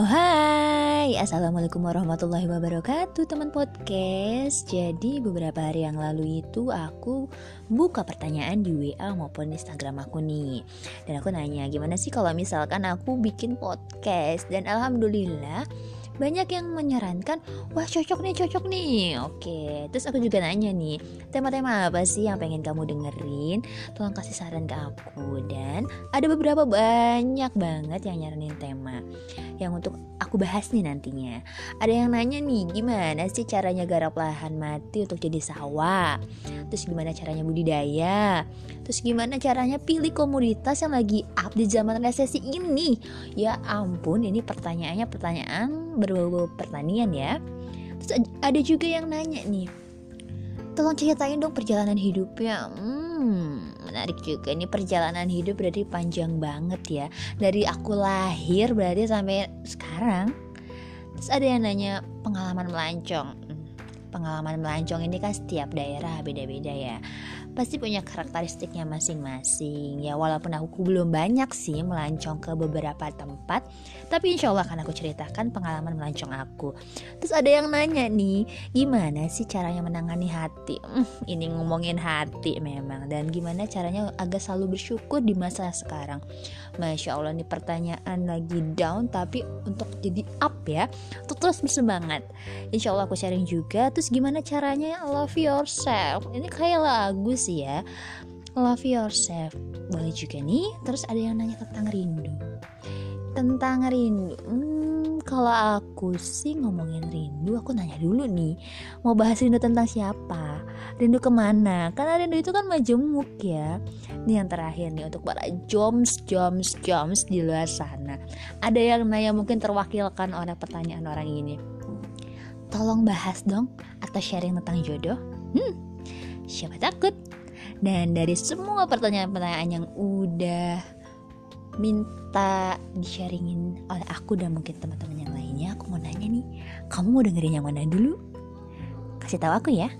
Oh hai, Assalamualaikum warahmatullahi wabarakatuh teman podcast. Jadi beberapa hari yang lalu itu aku buka pertanyaan di WA maupun Instagram aku nih. Dan aku nanya gimana sih kalau misalkan aku bikin podcast? Dan Alhamdulillah banyak yang menyarankan wah cocok nih cocok nih. Oke terus aku juga nanya nih tema-tema apa sih yang pengen kamu dengerin? Tolong kasih saran ke aku. Dan ada beberapa banyak banget yang nyaranin tema yang untuk aku bahas nih nantinya. Ada yang nanya nih gimana sih caranya garap lahan mati untuk jadi sawah? Terus gimana caranya budidaya? Terus gimana caranya pilih komoditas yang lagi up di zaman resesi ini? Ya ampun ini pertanyaannya pertanyaan berbau pertanian ya. Terus ada juga yang nanya nih. Tolong ceritain dong perjalanan hidupnya. Hmm menarik juga nih perjalanan hidup berarti panjang banget ya. Dari aku lahir berarti sampai sekarang. Terus ada yang nanya pengalaman melancong pengalaman melancong ini kan setiap daerah beda-beda ya. Pasti punya karakteristiknya masing-masing. Ya walaupun aku belum banyak sih melancong ke beberapa tempat tapi insya Allah akan aku ceritakan pengalaman melancong aku. Terus ada yang nanya nih gimana sih caranya menangani hati? Hmm, ini ngomongin hati memang. Dan gimana caranya agar selalu bersyukur di masa sekarang? Masya Allah nih pertanyaan lagi down tapi untuk jadi up ya. Untuk terus bersemangat. Insya Allah aku sharing juga. Terus gimana caranya? Love yourself. Ini kayak lagu sih ya. Love yourself. Boleh juga nih. Terus ada yang nanya tentang rindu. Tentang rindu. Hmm, kalau aku sih ngomongin rindu aku nanya dulu nih mau bahas rindu tentang siapa? Rindu ke mana? Karena rindu itu kan majemuk ya. Ini yang terakhir nih untuk para joms joms joms di luar sana. Ada yang nanya mungkin terwakilkan oleh pertanyaan orang ini. Tolong bahas dong atau sharing tentang jodoh. Hmm siapa takut? Dan dari semua pertanyaan-pertanyaan yang udah minta di-sharingin oleh aku dan mungkin teman-teman lainnya, aku mau nanya nih, kamu mau dengerin yang mana dulu? Kasih tahu aku ya.